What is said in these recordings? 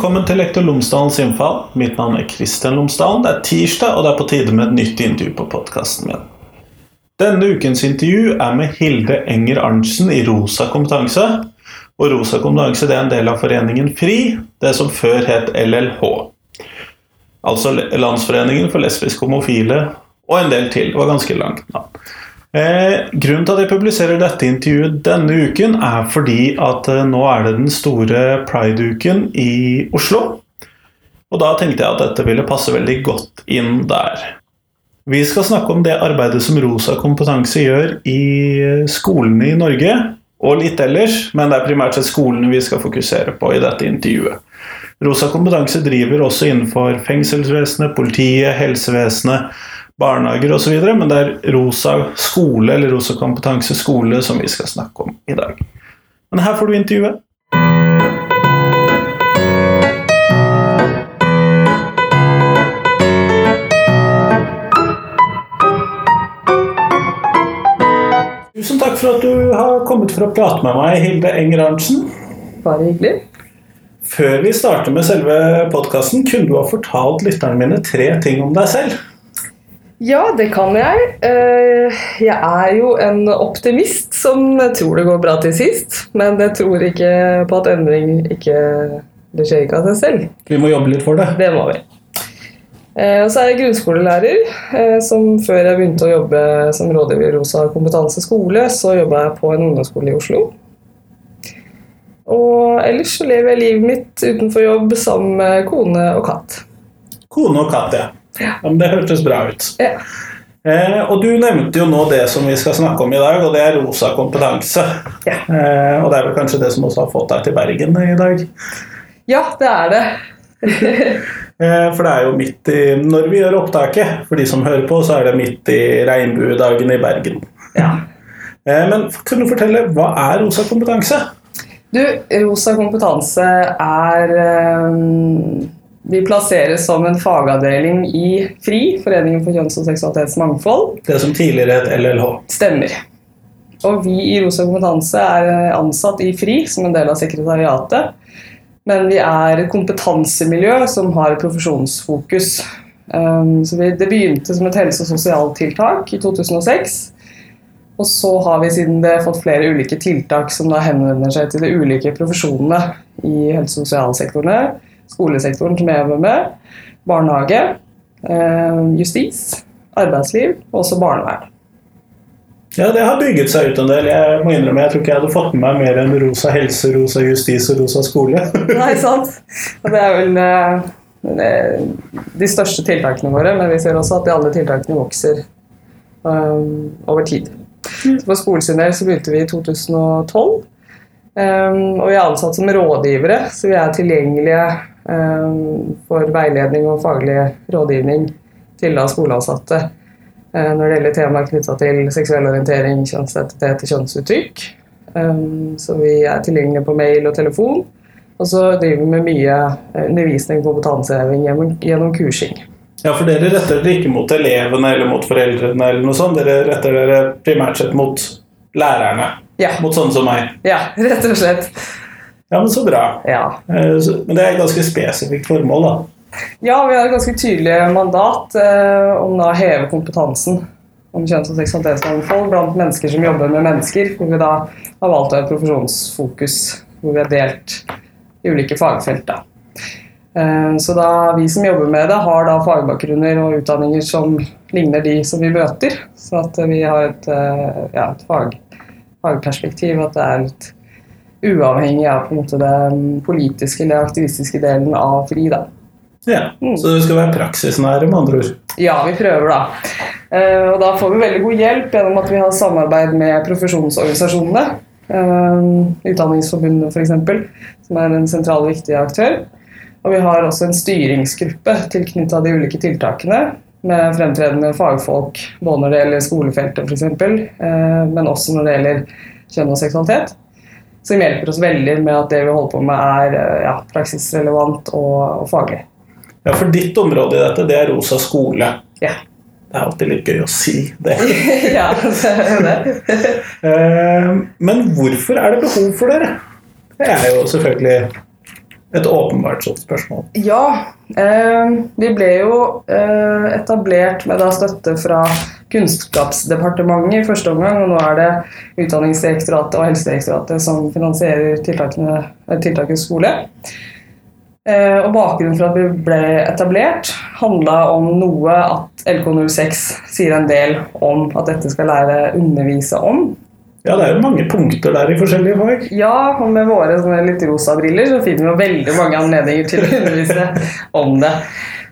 Velkommen til Lektor Lomsdalens innfall. Mitt navn er Kristian Lomsdalen. Det er tirsdag, og det er på tide med et nytt intervju på podkasten min. Denne ukens intervju er med Hilde Enger Arntzen i Rosa kompetanse. Og Rosa kompetanse er en del av foreningen FRI, det som før het LLH. Altså Landsforeningen for lesbiske homofile og en del til. Det var ganske langt navn. Eh, grunnen til at jeg publiserer dette intervjuet denne uken, er fordi at eh, nå er det den store pride-uken i Oslo. Og da tenkte jeg at dette ville passe veldig godt inn der. Vi skal snakke om det arbeidet som Rosa kompetanse gjør i eh, skolene i Norge, og litt ellers, men det er primært sett skolene vi skal fokusere på i dette intervjuet. Rosa kompetanse driver også innenfor fengselsvesenet, politiet, helsevesenet, barnehager osv., men det er Rosa skole eller Rosa kompetanse skole som vi skal snakke om i dag. Men her får du intervjuet. Tusen takk for at du har kommet for å prate med meg, Hilde Enger Arntzen. Bare hyggelig. Før vi starter med selve podkasten, kunne du ha fortalt lytterne mine tre ting om deg selv? Ja, det kan jeg. Eh, jeg er jo en optimist som tror det går bra til sist. Men jeg tror ikke på at endring ikke Det skjer ikke av seg selv. Vi må jobbe litt for det. Det må vi. Eh, og så er jeg grunnskolelærer. eh, Som før jeg begynte å jobbe som rådgiver i Rosa kompetanse skole, så jobba jeg på en ungdomsskole i Oslo. Og ellers så lever jeg livet mitt utenfor jobb sammen med kone og katt. Kone og katt, ja. Ja men det hørtes bra ut. Ja. Eh, og du nevnte jo nå det som vi skal snakke om i dag, og det er rosa kompetanse. Ja. Eh, og det er vel kanskje det som også har fått deg til Bergen i dag? Ja, det er det. eh, for det er jo midt i Når vi gjør opptaket, for de som hører på, så er det midt i regnbuedagen i Bergen. Ja. Eh, men kan du fortelle, hva er rosa kompetanse? Du, Rosa kompetanse er um, Vi plasseres som en fagavdeling i FRI, Foreningen for kjønns- og seksualitetsmangfold. Det som tidligere het LLH. Stemmer. Og vi i Rosa kompetanse er ansatt i FRI som en del av sekretariatet. Men vi er et kompetansemiljø som har profesjonsfokus. Um, så det begynte som et helse- og sosialtiltak i 2006. Og så har vi siden det fått flere ulike tiltak som da henvender seg til de ulike profesjonene i helse- og sosialsektorene. Skolesektoren som jeg jobber med. Barnehage. Eh, justis. Arbeidsliv. Og også barnevern. Ja, det har bygget seg ut en del. Jeg må innrømme, jeg tror ikke jeg hadde fått med meg mer enn rosa helse, rosa justis og rosa skole. Nei, sant? Og det er vel eh, de største tiltakene våre, men vi ser også at de alle tiltakene vokser over tid. Så for skolens del så begynte vi i 2012. Um, og vi er ansatt som rådgivere, så vi er tilgjengelige um, for veiledning og faglig rådgivning til da skoleansatte uh, når det gjelder temaer knytta til seksuell orientering, kjønnsidentitet og kjønnsuttrykk. Um, så vi er tilgjengelige på mail og telefon. Og så driver vi med mye undervisning og kompetanseheving gjennom, gjennom kursing. Ja, for dere retter dere ikke mot elevene eller mot foreldrene, eller noe sånt. Dere retter dere primært sett mot lærerne. Ja. Mot sånne som meg. Ja, rett og slett. Ja, men så bra. Ja. Eh, Men det er et ganske spesifikt formål, da. ja, vi har et ganske tydelig mandat eh, om da å heve kompetansen om kjønns- og seksualitetsmangfold blant mennesker som jobber med mennesker. Hvor vi da har valgt å ha et profesjonsfokus hvor vi har delt i ulike fagfelt. da. Eh, Så da vi som jobber med det, har da fagbakgrunner og utdanninger som ligner de som vi møter. Så at vi har et, eh, ja, et fag, fagperspektiv, at det er litt uavhengig av på en måte den politiske eller aktivistiske delen av FRI. da. Ja, Mm. Så dere skal være praksisnære, med andre ord. Ja, vi prøver da. Eh, Og da får vi veldig god hjelp gjennom at vi har samarbeid med profesjonsorganisasjonene. Eh, Utdanningsforbundet f.eks., som er en sentral viktig aktør. Og vi har også en styringsgruppe tilknytta de ulike tiltakene. Med fremtredende fagfolk både når det gjelder skolefeltet f.eks., eh, men også når det gjelder kjønn og seksualitet. Som hjelper oss veldig med at det vi holder på med er eh, ja, praksisrelevant og, og faglig. Ja, For ditt område i dette, det er rosa skole. Ja. Det er alltid litt gøy å si det. ja, det er det. Eh, Men hvorfor er det behov for dere? Det er jo selvfølgelig Et åpenbart sånt spørsmål. Ja. Eh, vi ble jo eh, etablert med da støtte fra Kunnskapsdepartementet i første omgang, og nå er det Utdanningsdirektoratet og Helsedirektoratet som finansierer eh, tiltakets skole. Eh, og Bakgrunnen for at vi ble etablert, handla om noe at LK06 sier en del om at dette skal lære undervise om. Ja, det er jo mange punkter der i forskjellige fag. Ja, og med våre litt rosa briller så finner vi jo veldig mange anledninger til å undervise om det.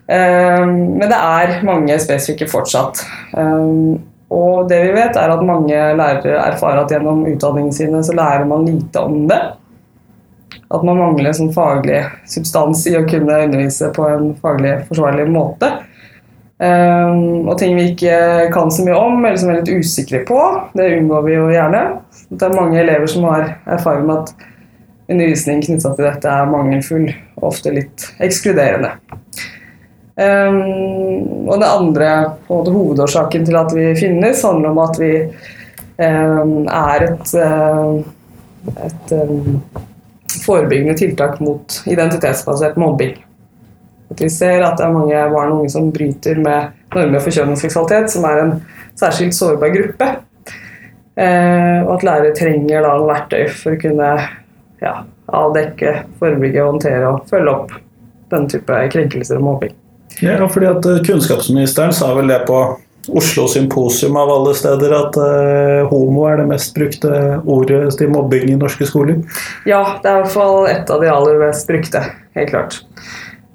Um, men det er mange spesifikke fortsatt. Um, og det vi vet, er at mange lærere erfarer at gjennom utdanningene sine så lærer man lite om det. At man mangler sånn faglig substans i å kunne undervise på en faglig forsvarlig måte. Um, og ting vi ikke kan så mye om, eller som vi er litt usikre på. Det unngår vi jo gjerne. Det er mange elever som har erfaring med at undervisning knytta til dette er mangelfull og ofte litt ekskluderende. Um, og det andre måte, hovedårsaken til at vi finnes, handler om at vi um, er et, et forebyggende tiltak mot identitetsbasert mobbing. At vi ser at det er mange barn og unge som bryter med normer for kjønn og seksualitet, som er en særskilt sårbar gruppe. Eh, og at lærere trenger da verktøy for å kunne ja, avdekke, forebygge, håndtere og følge opp denne type krenkelser og mobbing. Ja, fordi at eh, Kunnskapsministeren sa vel det på Oslo Symposium av alle steder at eh, homo er det mest brukte ordet til mobbing i norske skoler? Ja, det er i hvert fall et av de aller mest brukte. Helt klart.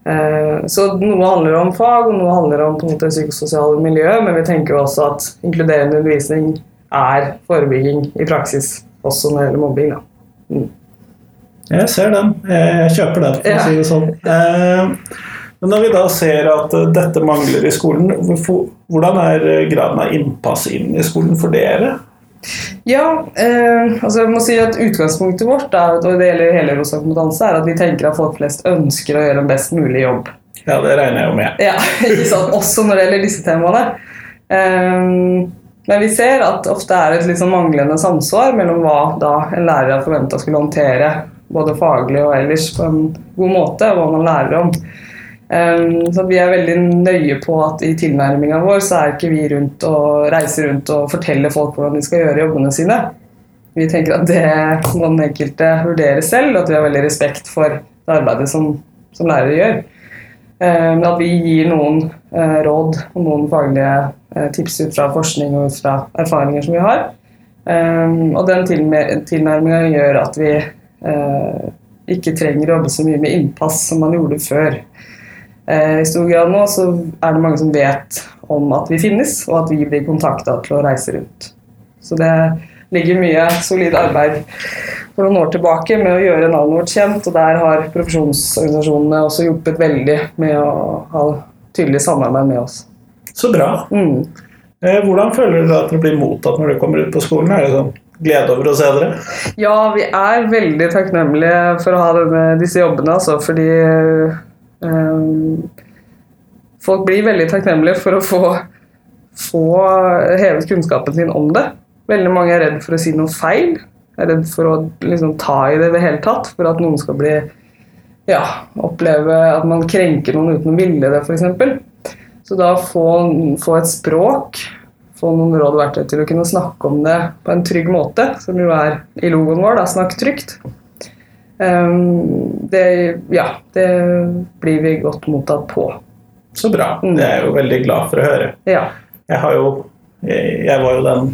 Eh, så noe handler om fag, og noe handler om på en måte psykososiale miljø, men vi tenker jo også at inkluderende undervisning er forebygging i praksis, også når det gjelder mobbing. Mm. Jeg ser den. Jeg kjøper den, for ja. å si det sånn. Eh, men når vi da ser at dette mangler i skolen, hvordan er graden av innpass inn i skolen for dere? Ja, eh, altså jeg må si at Utgangspunktet vårt er, og det gjelder hele Rosa kompetanse, er at vi tenker at folk flest ønsker å gjøre en best mulig jobb. Ja, det regner jeg jo med. Ja, ikke sant? Også når det gjelder disse temaene. Eh, men vi ser at ofte er det et sånn manglende samsvar mellom hva da en lærer er forventa skulle håndtere, både faglig og ellers, på en god måte, og hva man lærer om. Um, så Vi er veldig nøye på at i tilnærminga vår så er ikke vi rundt og reiser rundt og forteller folk hvordan de skal gjøre jobbene sine. Vi tenker at det må den enkelte vurdere selv, og at vi har veldig respekt for det arbeidet som, som lærere gjør. Um, at vi gir noen uh, råd og noen faglige uh, tips ut fra forskning og ut fra erfaringer som vi har. Um, og den tilnærminga gjør at vi uh, ikke trenger å jobbe så mye med innpass som man gjorde før. Eh, I stor grad nå så er det mange som vet om at vi finnes, og at vi blir kontakta til å reise rundt. Så det ligger mye solid arbeid for noen år tilbake med å gjøre navnet vårt kjent, og der har profesjonsorganisasjonene også hjulpet veldig med å ha tydelig samarbeid med oss. Så bra. Mm. Eh, hvordan føler dere at dere blir mottatt når dere kommer ut på skolen? Er det sånn glede over å se dere? Ja, vi er veldig takknemlige for å ha denne, disse jobbene, altså, fordi folk blir veldig takknemlige for å få, få hevet kunnskapen sin om det. Veldig mange er redd for å si noe feil. Er redd for å liksom, ta i det i det hele tatt. For at noen skal bli ja, oppleve at man krenker noen uten å ville det, f.eks. Så da få, få, et språk, få noen råd og verktøy til å kunne snakke om det på en trygg måte, som jo er i logoen vår, da, snakk trygt. Ehm, det, ja, det blir vi godt mottatt på. Så bra. Mm. Det er jeg jo veldig glad for å høre. Ja. Jeg, har jo, jeg var jo den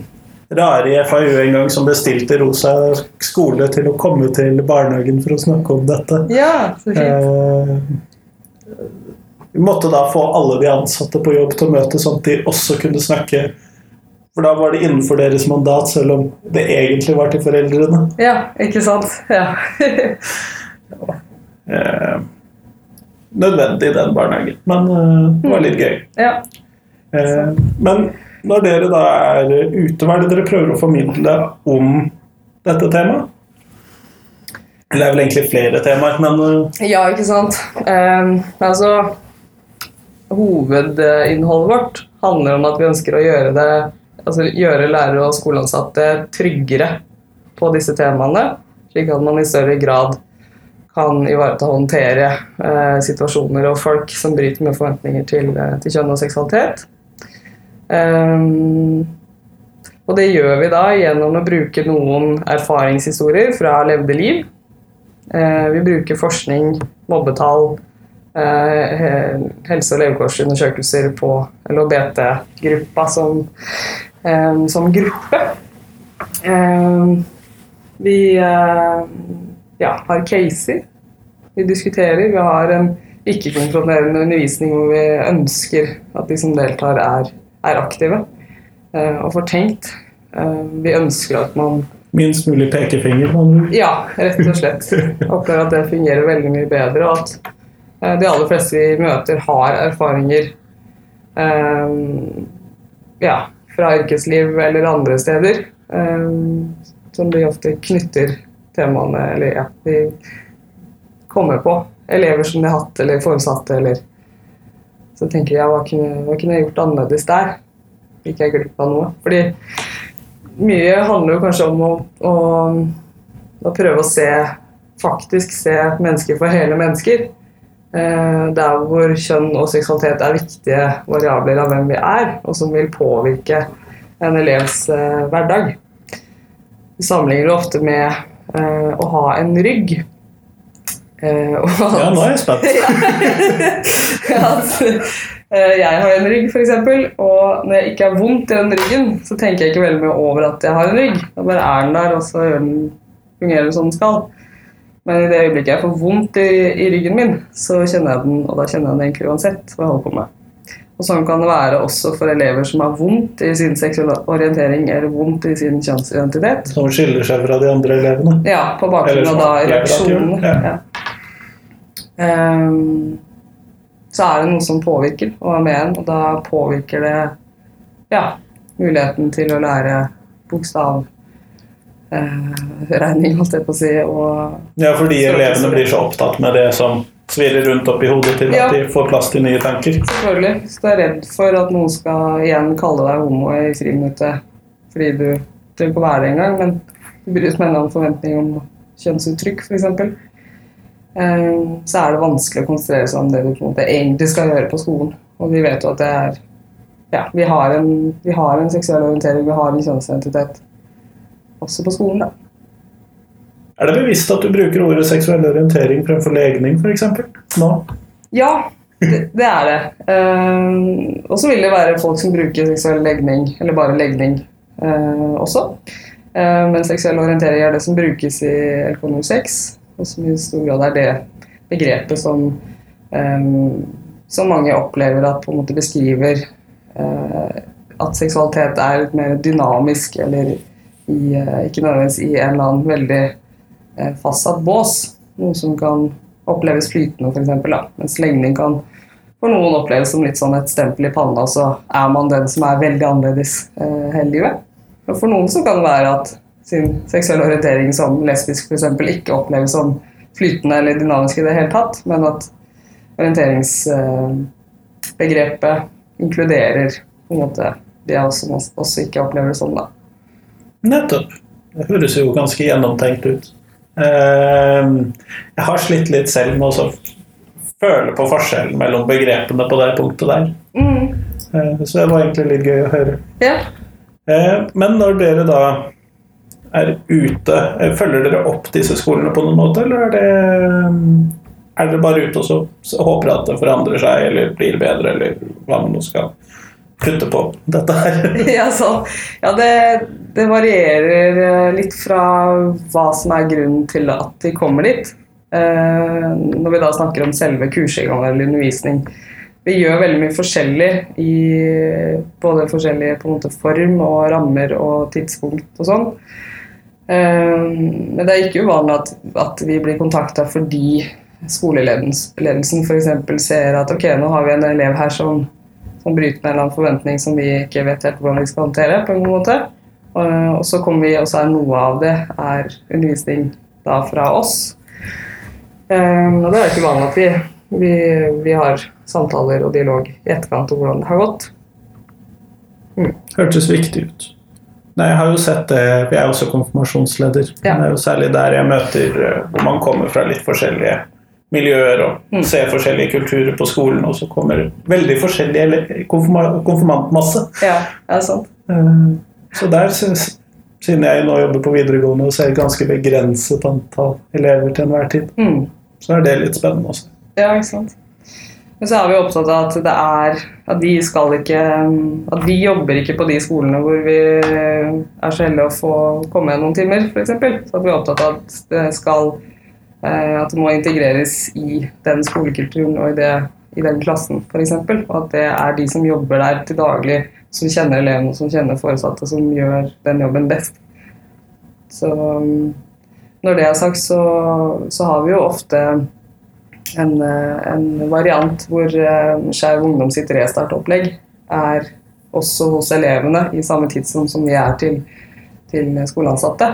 rare i FAU en gang som bestilte Rosa skole til å komme til barnehagen for å snakke om dette. Ja, så fint. Eh, vi måtte da få alle de ansatte på jobb til å møte sånn at de også kunne snakke for da var det innenfor deres mandat, selv om det egentlig var til foreldrene. Ja, ikke sant. Ja. eh, nødvendig, den barnehagen. Men eh, det var litt gøy. Ja. Eh, men når dere da er ute, hva er det dere prøver å formidle om dette temaet? Eller det er vel egentlig flere temaer, men eh, Ja, ikke sant. Um, altså Hovedinnholdet vårt handler om at vi ønsker å gjøre det altså gjøre lærere og skoleansatte tryggere på disse temaene, slik at man i større grad kan ivareta og håndtere eh, situasjoner og folk som bryter med forventninger til, eh, til kjønn og seksualitet. Um, og det gjør vi da gjennom å bruke noen erfaringshistorier fra levde liv. Eh, vi bruker forskning, mobbetall, eh, helse- og levekårsundersøkelser på LHBT-gruppa som, eh, som gruppe. Eh, vi eh, ja, har caser. Vi diskuterer. Vi har en ikke-kontrollerende undervisning hvor vi ønsker at de som deltar, er, er aktive eh, og får tenkt. Eh, vi ønsker at man Minst mulig pekefinger. Man. Ja, rett og slett. Opplever at det fungerer veldig mye bedre, og at eh, de aller fleste vi møter, har erfaringer eh, ja, fra yrkesliv eller andre steder. eh, som de ofte knytter temaene Eller ja, de kommer på. Elever som de har hatt, eller foresatte, eller Så tenker jeg hva kunne, hva kunne jeg gjort annerledes der? Gikk jeg glipp av noe? Fordi mye handler jo kanskje om å, å, å prøve å se faktisk se mennesker for hele mennesker. Eh, der hvor kjønn og seksualitet er viktige variabler av hvem vi er, og som vil påvirke en elevs eh, hverdag. Vi sammenligner det ofte med å ha en rygg. Eh, og Ja, nå er jeg spent. at eh, jeg har en rygg, f.eks., og når jeg ikke har vondt i den ryggen, så tenker jeg ikke veldig mye over at jeg har en rygg. Da bare er den der, og så gjør den, fungerer som den skal. Men i det øyeblikket jeg får vondt i, i ryggen min, så kjenner jeg den, og da kjenner jeg den egentlig uansett hva jeg holder på med. Og sånn kan det være også for elever som har vondt i sin seksuelle orientering eller vondt i sin kjønnsidentitet. Som skiller seg fra de andre elevene. Ja, på bakgrunn av da reaksjonene. Ja. Ja. Um, så er det noe som påvirker å være med en, og da påvirker det ja, muligheten til å lære bokstav eh, regning, holdt jeg på å si, og Ja, fordi elevene blir så opptatt med det som svirrer rundt oppi hodet til Ja. at de får plass til nye tanker. selvfølgelig. Så du er redd for at noen skal igjen kalle deg homo i friminuttet fordi du trenger ikke å være det engang, men du bryter med en forventning om kjønnsuttrykk, f.eks. Um, så er det vanskelig å konsentrere seg om det du på en måte egentlig skal gjøre på skolen. Og vi vet jo at det er Ja, vi har en, vi har en seksuell orientering, vi har en kjønnsidentitet også på skolen, da. Er det bevisst at du bruker ordet seksuell orientering fremfor legning, f.eks.? Nå? Ja, det, det er det. Uh, og så vil det være folk som bruker seksuell legning, eller bare legning, uh, også. Uh, men seksuell orientering er det som brukes i LK06, og som i stor grad er det begrepet som, um, som mange opplever at på en måte beskriver at seksualitet er litt mer dynamisk, eller i, ikke nødvendigvis i en eller annen veldig fastsatt bås. Noe som kan oppleves flytende, f.eks. Mens legning kan for noen oppleves som litt sånn et stempel i panna, så er man den som er veldig annerledes eh, hele livet. Og for noen så kan det være at sin seksuelle orientering som lesbisk f.eks. ikke oppleves som flytende eller dynamisk i det hele tatt, men at orienteringsbegrepet inkluderer på en måte det som også ikke opplever det sånn. da. Nettopp. Det høres jo ganske gjennomtenkt ut. Eh, Jeg har slitt litt selv med å føle på forskjellen mellom begrepene på det punktet der. Mm. Så det var egentlig litt gøy å høre. Ja. Eh, Men når dere da er ute, eh, følger dere opp disse skolene på noen måte, eller er det er dere bare ute og håper at det forandrer seg eller blir bedre, eller hva man nå skal putte på dette her? ja, så, ja det, det varierer eh, litt fra hva som er grunnen til at de kommer dit. Eh, når vi da snakker om selve kursinnholdet eller undervisning. Vi gjør veldig mye forskjellig i både forskjellige måte, form og rammer og tidspunkt og sånn. Eh, men det er ikke uvanlig at, at vi blir kontakta fordi skoleledelsen f.eks. ser at ok, nå har vi en elev her som som bryter med en eller annen forventning som vi ikke vet helt hvordan vi skal håndtere. på en god måte. Og og så kommer vi, og så er noe av det er undervisning da fra oss. Um, og det er ikke vanlig at vi, vi, vi har samtaler og dialog i etterkant om hvordan det har gått. Hørtes viktig ut. Nei, jeg har jo sett det, vi jeg er også konfirmasjonsleder. Ja. Det er jo særlig der jeg møter eh, hvor man kommer fra litt forskjellige miljøer og Mm. ser forskjellige kulturer på skolen, og så kommer veldig forskjellig konfirmantmasse. Ja, det er sant. Eh, Så der, synes- siden jeg nå jobber på videregående og ser ganske begrenset antall elever til enhver tid, Mm. så er det litt spennende også. Ja, ikke sant. Men så er vi opptatt av at det er at vi skal ikke At vi jobber ikke på de skolene hvor vi er så heldige å få komme noen timer, f.eks. Så at vi er opptatt av at det skal At det må integreres i den skolekulturen og i, det, i den klassen, f.eks. Og at det er de som jobber der til daglig, som kjenner elevene, som kjenner foresatte, som gjør den jobben best. Så um, når det er sagt, så, så har vi jo ofte en, eh, en variant hvor uh, Skeiv Ungdom sitt restartopplegg er også hos elevene i samme tidsrom som vi er til, til skoleansatte.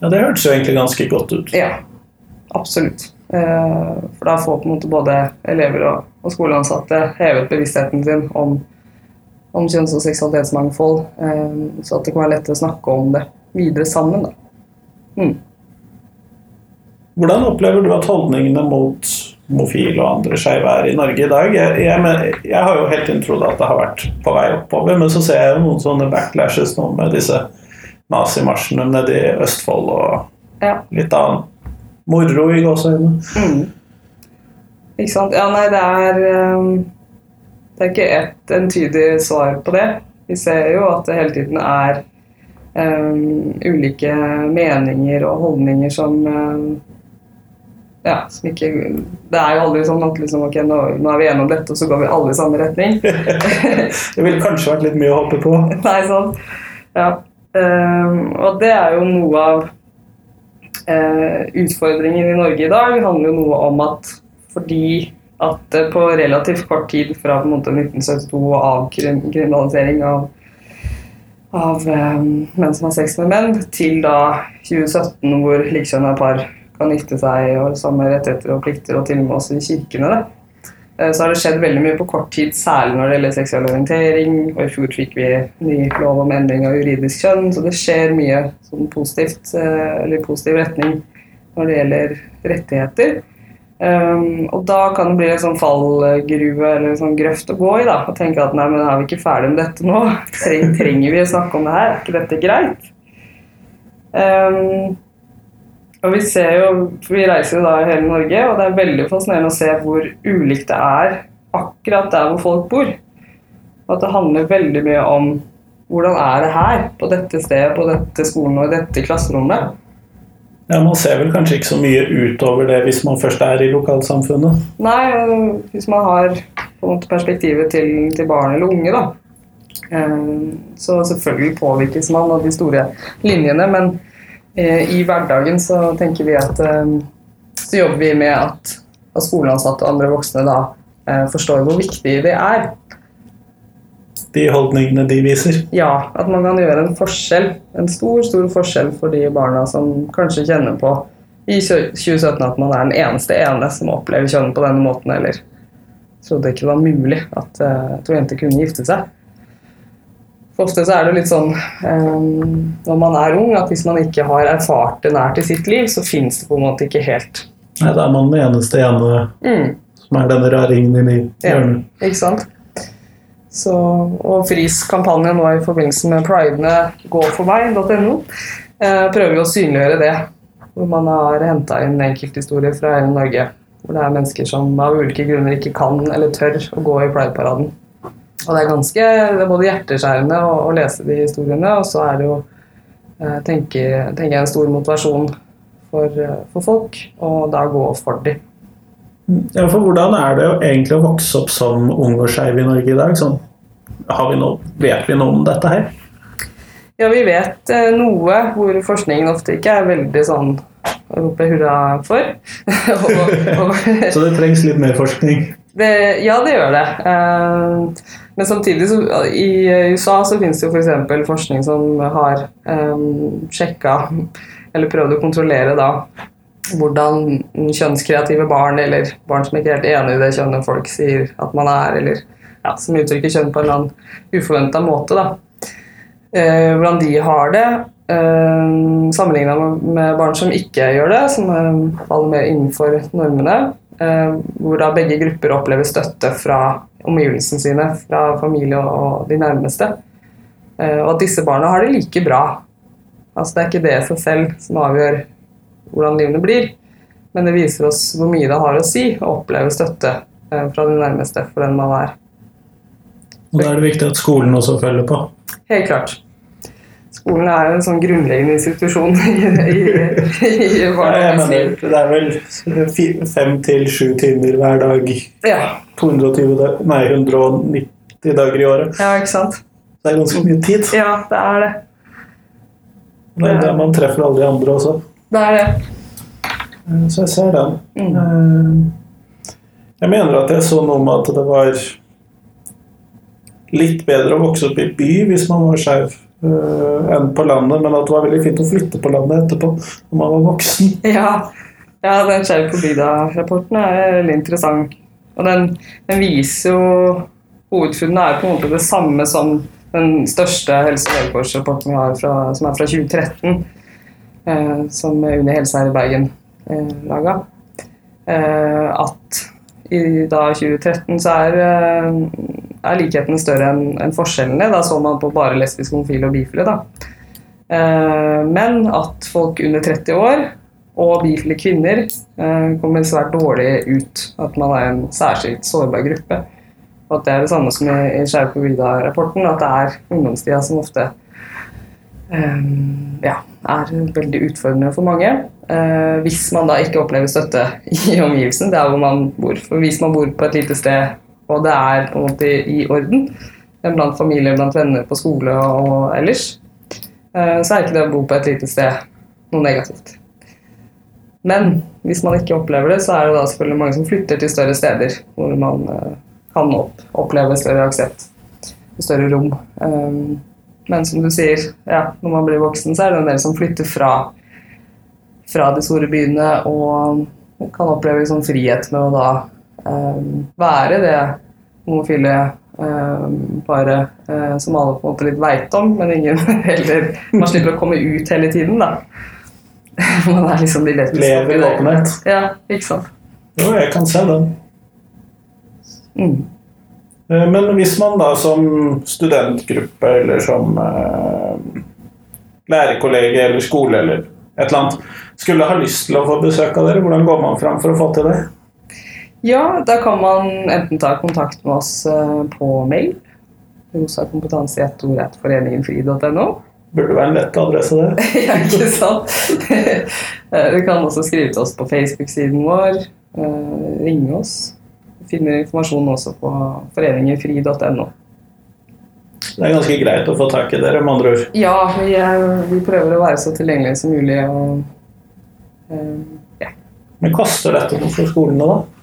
Ja, Det hørtes jo egentlig ganske godt ut. Ja, absolutt. Eh, For da får på en måte både elever og, og skoleansatte hevet bevisstheten sin om, om kjønns- og seksualitetsmangfold, eh, så at det kan være lettere å snakke om det videre sammen. Mm. Hvordan opplever du at holdningene mot homofile og andre skeive er i Norge i dag? Jeg, jeg, jeg har jo helt inntrodd at det har vært på vei oppover, men så ser jeg jo noen sånne backlashes nå med disse nazimarsjene nede i Østfold og litt annen moro i gåseøynene. Mm. Ikke sant? Ja, nei, det er um, Det er ikke ett entydig svar på det. Vi ser jo at det hele tiden er um, ulike meninger og holdninger som um, ja, som ikke Det er jo aldri sånn at liksom, ok, nå, nå er vi enige om dette, og så går vi alle i samme retning. Det ville kanskje vært litt mye å hoppe på. Nei, sånn. Ja. Um, og det er jo noe av utfordringen i Norge i dag. Handler jo noe om at fordi at på relativt kort tid fra på en måte 1972 og avkriminalisering av, av eh, menn som har sex med menn, til da 2017 hvor likekjønnede par kan gifte seg og samme rettigheter og plikter, og til og med også i kirkene. Eh, Så har det skjedd veldig mye på kort tid, særlig når det gjelder seksuell orientering. Og i fjor fikk vi ny lov om endring av juridisk kjønn, så det skjer mye sånn positivt, eh, eller positiv retning når det gjelder rettigheter. Um, og da kan det bli en sånn fallgruve eller en sånn grøft å gå i. da, Og tenke at nei, men er vi ikke ferdig med dette nå? Trenger vi å snakke om det her? Er ikke dette greit? Um, og vi ser jo, Vi reiser jo da i hele Norge, og det er veldig fascinerende å se hvor ulikt det er akkurat der hvor folk bor. Og at det handler veldig mye om hvordan er det her, på dette stedet, på dette skolen og i dette klasserommet. Ja, Man ser vel kanskje ikke så mye utover det hvis man først er i lokalsamfunnet. Nei, hvis man har på en måte perspektivet til, til barn eller unge, da. Eh, Så selvfølgelig påvirkes man av de store linjene, men i hverdagen så tenker vi at eh, så jobber vi med at, at skoleansatte og andre voksne da eh, forstår hvor viktig det er. De holdningene de viser. Ja, at man kan gjøre en forskjell, en stor, stor forskjell for de barna som kanskje kjenner på i 2017 at man er den eneste ene som opplever kjønn på denne måten, eller trodde ikke det var mulig at to jenter kunne gifte seg. For ofte så er det litt sånn um, når man er ung, at hvis man ikke har erfart det nært i sitt liv, så fins det på en måte ikke helt. Nei, Da er man den eneste ene Mm. som er denne raringen inni Ja. hjørnet. Ikke sant? Så, og FRIs kampanje nå i forbindelse med pridene gåforvei.no eh, prøver jo å synliggjøre det. Hvor man har henta inn enkelthistorier fra hele Norge. Hvor det er mennesker som av ulike grunner ikke kan eller tør å gå i prideparaden. Og det er ganske, det er både hjerteskjærende å, å lese de historiene, og så er det jo eh, tenker, tenker jeg en stor motivasjon for, eh, for folk å da gå for de. Ja, for Hvordan er det egentlig å vokse opp som ung og skeiv i Norge i dag? Sånn, har vi noe, vet vi noe om dette her? Ja, vi vet eh, noe hvor forskningen ofte ikke er veldig sånn å rope hurra for. og, og, Så det trengs litt mer forskning. det, ja, det gjør det. Eh, men samtidig så i USA så finnes det jo f.eks. forskning som har um, sjekka eller prøvd å kontrollere da hvordan kjønnskreative barn eller barn som ikke er helt enig i det kjønnet folk sier at man er, eller ja, som uttrykker kjønn på en eller annen uforventa måte. da. eh, hvordan de har det, eh, sammenligna med, barn som ikke gjør det, som eh, faller mer innenfor normene, eh, hvor da begge grupper opplever støtte fra omgivelsene sine, fra familie og, de nærmeste. Eh, og at disse barna har det like bra. Altså Det er ikke det i seg selv som avgjør hvordan livene blir, men det viser oss hvor mye det har å si å oppleve støtte eh, fra de nærmeste for den man er. Og Da er det viktig at skolen også følger på. Helt klart. Skolen er en sånn grunnleggende institusjon i, i, i barn Ja, det er vel fem til sju timer hver dag. Ja. 220 nei, 190 dager i året. ja, ikke sant? Det er ganske mye tid. Ja, det er det. Men det- man treffer alle de andre også. Det er det. Eh, Så jeg ser den. Mm. Eh, Jeg mener at jeg så noe med at det var litt bedre å vokse opp i by hvis man var skeiv enn på landet, men at det var veldig fint å flytte på landet etterpå når man var voksen. Ja, ja den Skjerv på bygda-rapporten er veldig interessant. Og den, den viser jo Hovedfunnene er på en måte det samme som den største helse- og levekårsrapporten vi har, fra, som er fra 2013. Eh, som Uni helse her i Bergen eh, laga. Eh, at i da 2013 så er, eh, er likhetene større enn en forskjellene. Da så man på bare lesbiske, homofile og bifile. da. Eh, men at folk under 30 år og bifile kvinner eh, kommer svært dårlig ut. At man er en særskilt sårbar gruppe. Og at det er det samme som i, i Skeiv på bygda-rapporten, at det er ungdomstida som ofte eh, ja, er veldig utfordrende for mange. Eh, hvis man da ikke opplever støtte i omgivelsen, det er hvor man bor. For hvis man bor på et lite sted, og det er på en måte i, orden, eh, blant familie, blant venner på skole og ellers, eh, så er ikke det å bo på et lite sted noe negativt. Men hvis man ikke opplever det, så er det da selvfølgelig mange som flytter til større steder hvor man eh, kan oppleve større aksept, større rom. Um, men som du sier, ja, når man blir voksen, så er det en del som flytter fra, fra de store byene og kan oppleve liksom frihet med å da være det homofile um, paret eh, som alle på en måte litt veit om, men ingen heller Man slipper å komme ut hele tiden, da. Man er liksom de Lever i åpenhet. Ja, ikke sant. Jo, jeg kan se den. Mm. Eh, Men hvis man da som studentgruppe eller som eh, lærerkollege eller skole eller et eller annet skulle ha lyst til å få besøk av dere, hvordan går man fram for å få til det? Ja, da kan man enten ta kontakt med oss eh, på mail. rosakompetanse i ett ord etter foreningenfri.no. Burde være en lett adresse, det. ja, ikke sant? Eh, Du kan også skrive til oss på Facebook-siden vår. eh, Ringe oss. Finner informasjon også på foreningenfri.no. Det er ganske greit å få tak i dere, med andre ord. Ja, vi, er, vi prøver å være så tilgjengelige som mulig. Og, eh, ja. Men koster dette noe for skolene, da?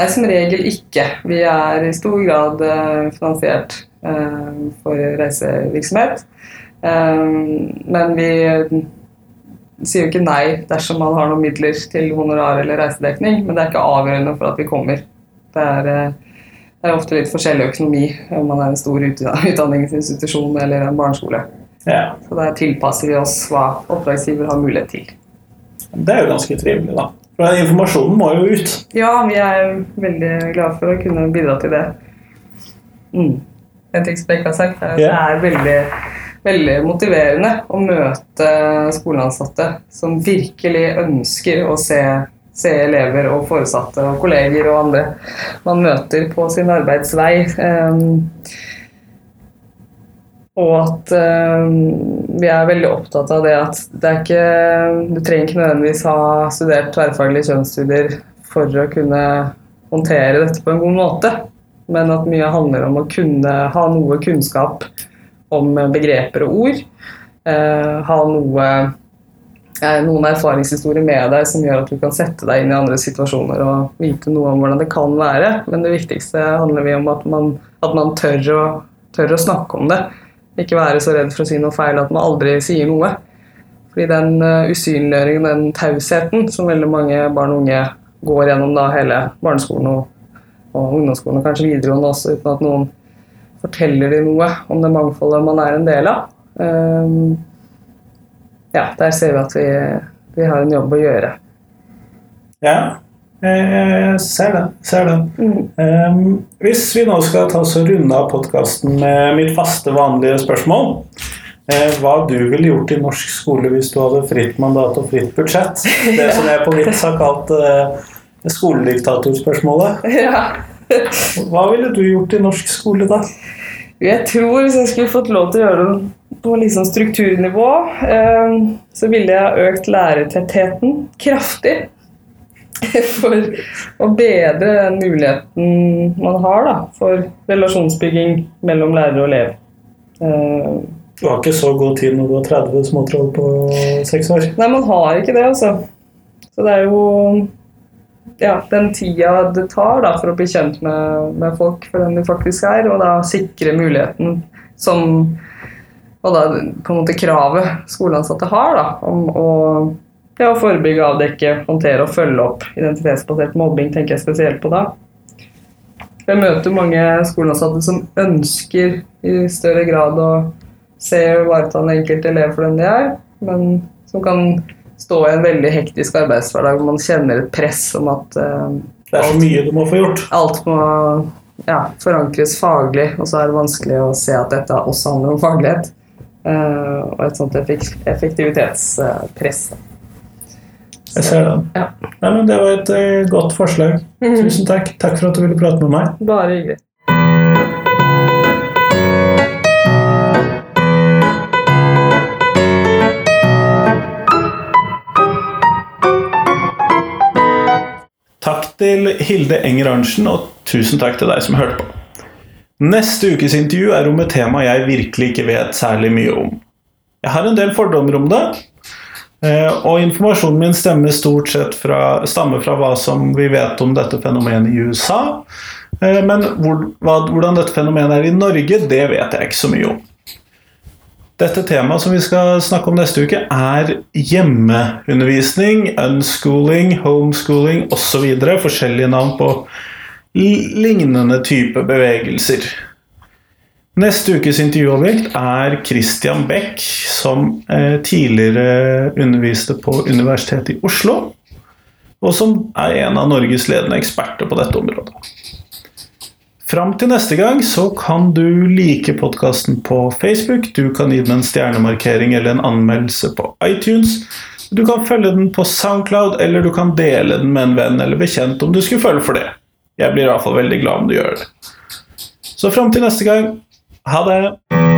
Nei, som regel ikke. Vi er i stor grad eh, finansiert eh, for reisevirksomhet. Eh, men vi sier jo ikke nei dersom man har noen midler til honorar eller reisedekning, men det er ikke avgjørende for at vi kommer. Det er, det er ofte litt forskjellig økonomi om man er en stor utdanningsinstitusjon eller en barneskole. Ja. Så der tilpasser vi oss hva oppdragsgiver har mulighet til. Det er jo ganske trivelig, da. For informasjonen må jo ut. Ja, vi er veldig glad for å kunne bidra til det. Mm. En ting som jeg ikke har sagt, er at Ja. det er veldig, veldig motiverende å møte skoleansatte som virkelig ønsker å se, se elever og foresatte og kolleger og andre man møter på sin arbeidsvei. Um, og at eh, vi er veldig opptatt av det at det ikke Du trenger ikke nødvendigvis ha studert tverrfaglige kjønnsstudier for å kunne håndtere dette på en god måte, men at mye handler om å kunne ha noe kunnskap om begreper og ord. eh, ha noe eh, noen erfaringshistorier med deg som gjør at du kan sette deg inn i andre situasjoner og vite noe om hvordan det kan være. Men det viktigste handler om at man, at man tør, å, tør å snakke om det. Ikke være så redd for å si noe feil at man aldri sier noe. Fordi den uh, usynliggjøringen, den tausheten som veldig mange barn og unge går gjennom da hele barneskolen og, og ungdomsskolen og kanskje videregående også uten at noen forteller dem noe om det mangfoldet man er en del av, Um, ja, der ser vi at vi, vi har en jobb å gjøre. Ja, jeg ser det. Ser det. Mm. Um, hvis vi nå skal ta oss og runde av podkasten med mitt faste, vanlige spørsmål uh, Hva du ville gjort i norsk skole hvis du hadde fritt mandat og fritt budsjett? Det som jeg på vits har kalt uh, skolediktatorspørsmålet. Ja. Hva ville du gjort i norsk skole da? Jeg tror hvis jeg skulle fått lov til å gjøre det på liksom strukturnivå, eh, så ville jeg økt lærertettheten kraftig. For å bedre den muligheten man har da, for relasjonsbygging mellom lærer og elev. Eh, Du har ikke så god tid når du har 30 småtroll på seks år. Nei, man har ikke det, altså. Så det er jo ja, den tida det tar da, for å bli kjent med, med folk for den de faktisk er, og da sikre muligheten som Og da på en måte kravet skoleansatte har da, om å ja, forebygge, avdekke, håndtere og følge opp identitetsbasert mobbing, tenker jeg spesielt på da. Jeg møter mange skoleansatte som ønsker i større grad å se og ivareta den enkelte elev for den de er, men som kan stå i en veldig hektisk arbeidshverdag hvor man kjenner et press om at uh, Det er så mye du må få gjort. alt må ja, forankres faglig, og så er det vanskelig å se at dette også handler om faglighet. Uh, og et sånt effektivitetspress. effektivitetspress. Jeg ser den. Ja. Nei, men Det var et uh, godt forslag. Tusen takk. Takk for at du ville prate med meg. Bare hyggelig. Takk til Hilde Enger Arntzen, og tusen takk til deg som hørte på. Neste ukes intervju er om et tema jeg virkelig ikke vet særlig mye om. Jeg har en del fordommer om det, og informasjonen min stemmer stort sett fra, stammer fra hva som vi vet om dette fenomenet i USA. Eh, Men hvor, hva, hvordan dette fenomenet er i Norge, det vet jeg ikke så mye om. Dette temaet som vi skal snakke om neste uke, er hjemmeundervisning, unschooling, homeschooling osv. Forskjellige navn på lignende type bevegelser. Neste ukes intervjuobjekt er Christian Beck, som eh, tidligere underviste på Universitetet i Oslo, og som er en av Norges ledende eksperter på dette området. Fram til neste gang så kan du like podkasten på Facebook. Du kan gi den en stjernemarkering eller en anmeldelse på iTunes. Du kan følge den på Soundcloud, eller du kan dele den med en venn eller bekjent om du skulle føle for det. Jeg blir i hvert fall veldig glad om du gjør det. Så fram til neste gang, ha det!